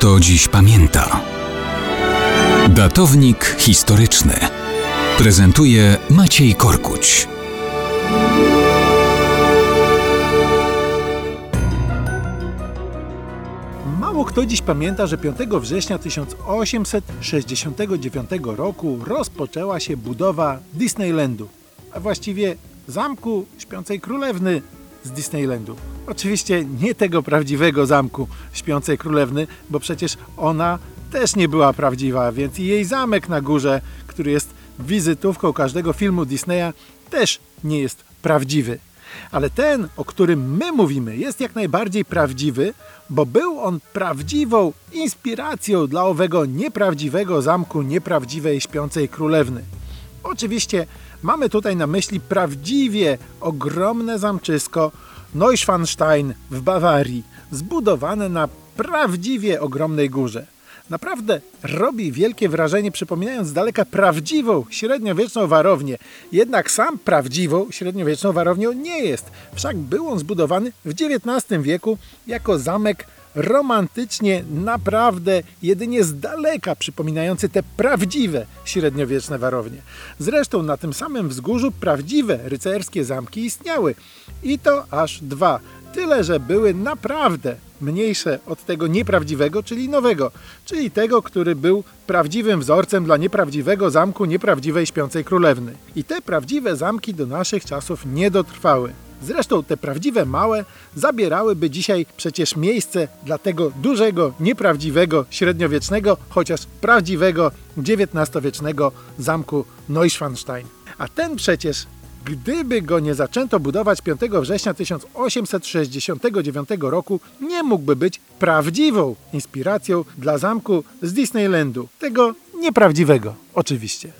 kto dziś pamięta. Datownik historyczny prezentuje Maciej Korkuć. Mało kto dziś pamięta, że 5 września 1869 roku rozpoczęła się budowa Disneylandu, a właściwie zamku Śpiącej Królewny z Disneylandu. Oczywiście nie tego prawdziwego zamku Śpiącej Królewny, bo przecież ona też nie była prawdziwa, więc i jej zamek na górze, który jest wizytówką każdego filmu Disneya, też nie jest prawdziwy. Ale ten, o którym my mówimy, jest jak najbardziej prawdziwy, bo był on prawdziwą inspiracją dla owego nieprawdziwego zamku nieprawdziwej śpiącej królewny. Oczywiście mamy tutaj na myśli prawdziwie ogromne zamczysko Neuschwanstein w Bawarii, zbudowane na prawdziwie ogromnej górze. Naprawdę robi wielkie wrażenie, przypominając z daleka prawdziwą średniowieczną warownię. Jednak sam prawdziwą średniowieczną warownią nie jest. Wszak był on zbudowany w XIX wieku jako zamek romantycznie naprawdę jedynie z daleka przypominający te prawdziwe średniowieczne warownie. Zresztą na tym samym wzgórzu prawdziwe rycerskie zamki istniały. I to aż dwa. Tyle, że były naprawdę mniejsze od tego nieprawdziwego, czyli nowego, czyli tego, który był prawdziwym wzorcem dla nieprawdziwego zamku nieprawdziwej śpiącej królewny. I te prawdziwe zamki do naszych czasów nie dotrwały. Zresztą te prawdziwe małe zabierałyby dzisiaj przecież miejsce dla tego dużego, nieprawdziwego, średniowiecznego, chociaż prawdziwego XIX-wiecznego zamku Neuschwanstein. A ten przecież Gdyby go nie zaczęto budować 5 września 1869 roku, nie mógłby być prawdziwą inspiracją dla zamku z Disneylandu. Tego nieprawdziwego, oczywiście.